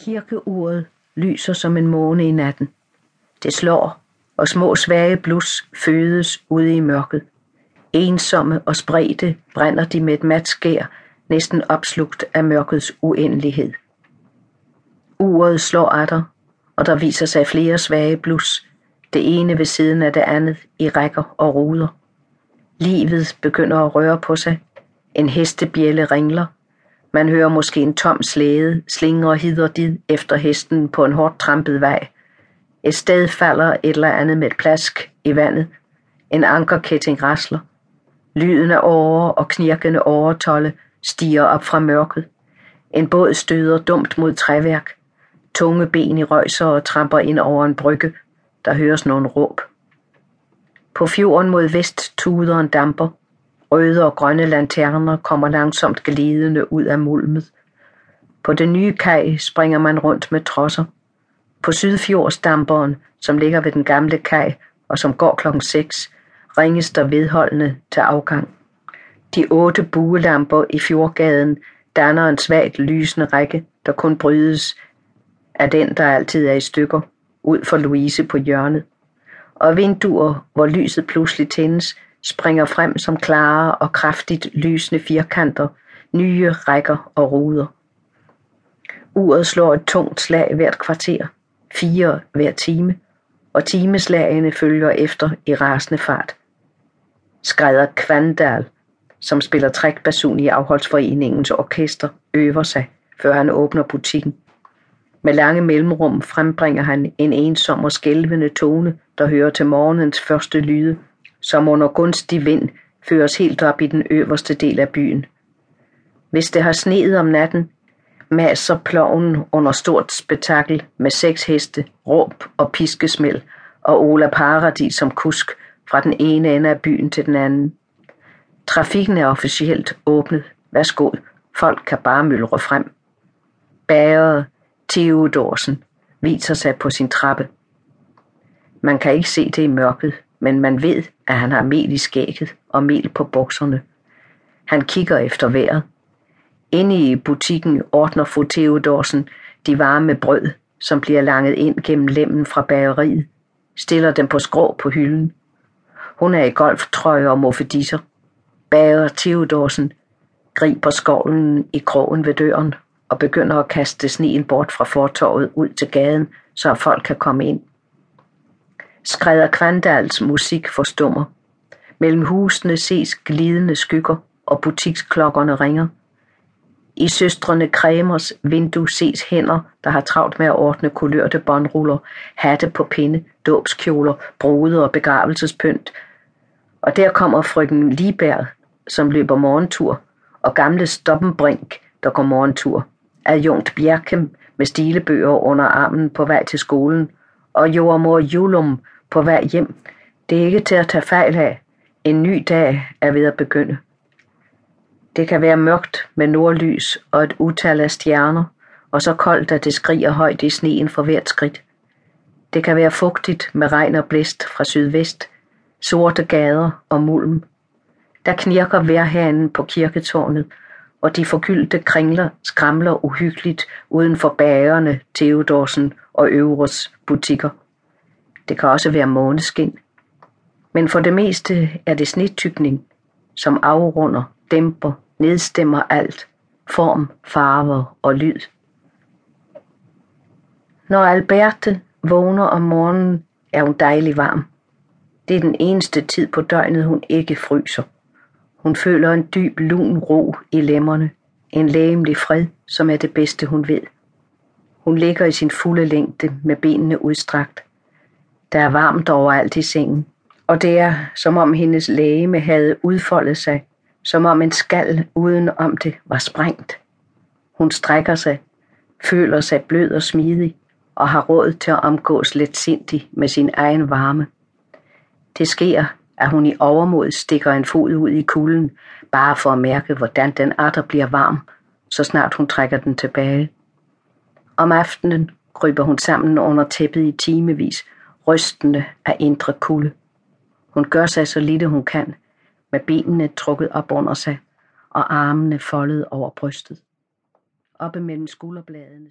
Kirkeuret lyser som en måne i natten. Det slår, og små svage blus fødes ude i mørket. Ensomme og spredte brænder de med et mat skær, næsten opslugt af mørkets uendelighed. Uret slår atter, og der viser sig flere svage blus, det ene ved siden af det andet i rækker og ruder. Livet begynder at røre på sig. En hestebjælle ringler, man hører måske en tom slæde slingre hid og did efter hesten på en hårdt trampet vej. Et sted falder et eller andet med et plask i vandet. En ankerkætting rasler. Lyden af åre og knirkende åretolle stiger op fra mørket. En båd støder dumt mod træværk. Tunge ben i røjser og tramper ind over en brygge. Der høres nogle råb. På fjorden mod vest tuder en damper. Røde og grønne lanterner kommer langsomt glidende ud af mulmet. På den nye kaj springer man rundt med trosser. På Sydfjordsdamperen, som ligger ved den gamle kaj og som går klokken 6, ringes der vedholdende til afgang. De otte buelamper i fjordgaden danner en svagt lysende række, der kun brydes af den, der altid er i stykker, ud for Louise på hjørnet. Og vinduer, hvor lyset pludselig tændes, springer frem som klare og kraftigt lysende firkanter, nye rækker og ruder. Uret slår et tungt slag hvert kvarter, fire hver time, og timeslagene følger efter i rasende fart. Skrædder Kvandal, som spiller trækbasun i afholdsforeningens orkester, øver sig, før han åbner butikken. Med lange mellemrum frembringer han en ensom og skælvende tone, der hører til morgenens første lyde som under gunstig vind føres helt op i den øverste del af byen. Hvis det har sneet om natten, maser ploven under stort spektakel med seks heste, råb og piskesmæld og Ola Paradis som kusk fra den ene ende af byen til den anden. Trafikken er officielt åbnet. Værsgo, folk kan bare myldre frem. Bager Theodorsen viser sig på sin trappe. Man kan ikke se det i mørket, men man ved, at han har mel i skægget og mel på bukserne. Han kigger efter vejret. Inde i butikken ordner fru Theodorsen de varme brød, som bliver langet ind gennem lemmen fra bageriet, stiller dem på skrå på hylden. Hun er i golftrøje og moffedisser. Bager Theodorsen griber skovlen i krogen ved døren og begynder at kaste sneen bort fra fortorvet ud til gaden, så folk kan komme ind. Skrædder Kvandals musik forstummer. Mellem husene ses glidende skygger, og butiksklokkerne ringer. I søstrene Kremers vindue ses hænder, der har travlt med at ordne kulørte båndruller, hatte på pinde, dåbskjoler, brude og begravelsespynt. Og der kommer frøken Liberg, som løber morgentur, og gamle Stoppenbrink, der går morgentur. Adjunkt Bjerkem med stilebøger under armen på vej til skolen, og jordmor Julum, på vej hjem. Det er ikke til at tage fejl af. En ny dag er ved at begynde. Det kan være mørkt med nordlys og et utal af stjerner, og så koldt, at det skriger højt i sneen for hvert skridt. Det kan være fugtigt med regn og blæst fra sydvest, sorte gader og mulm. Der knirker vejrhanen på kirketårnet, og de forgyldte kringler skramler uhyggeligt uden for bagerne, Theodorsen og Øvres butikker. Det kan også være måneskin. Men for det meste er det snitykning, som afrunder, dæmper, nedstemmer alt. Form, farver og lyd. Når Alberte vågner om morgenen, er hun dejlig varm. Det er den eneste tid på døgnet, hun ikke fryser. Hun føler en dyb lun ro i lemmerne. En lægemlig fred, som er det bedste, hun ved. Hun ligger i sin fulde længde med benene udstrakt. Der er varmt overalt i sengen, og det er, som om hendes lægeme havde udfoldet sig, som om en skal uden om det var sprængt. Hun strækker sig, føler sig blød og smidig, og har råd til at omgås lidt sindig med sin egen varme. Det sker, at hun i overmod stikker en fod ud i kulden, bare for at mærke, hvordan den atter bliver varm, så snart hun trækker den tilbage. Om aftenen kryber hun sammen under tæppet i timevis rystende af indre kulde. Hun gør sig så lille hun kan, med benene trukket op under sig og armene foldet over brystet. Oppe mellem skulderbladene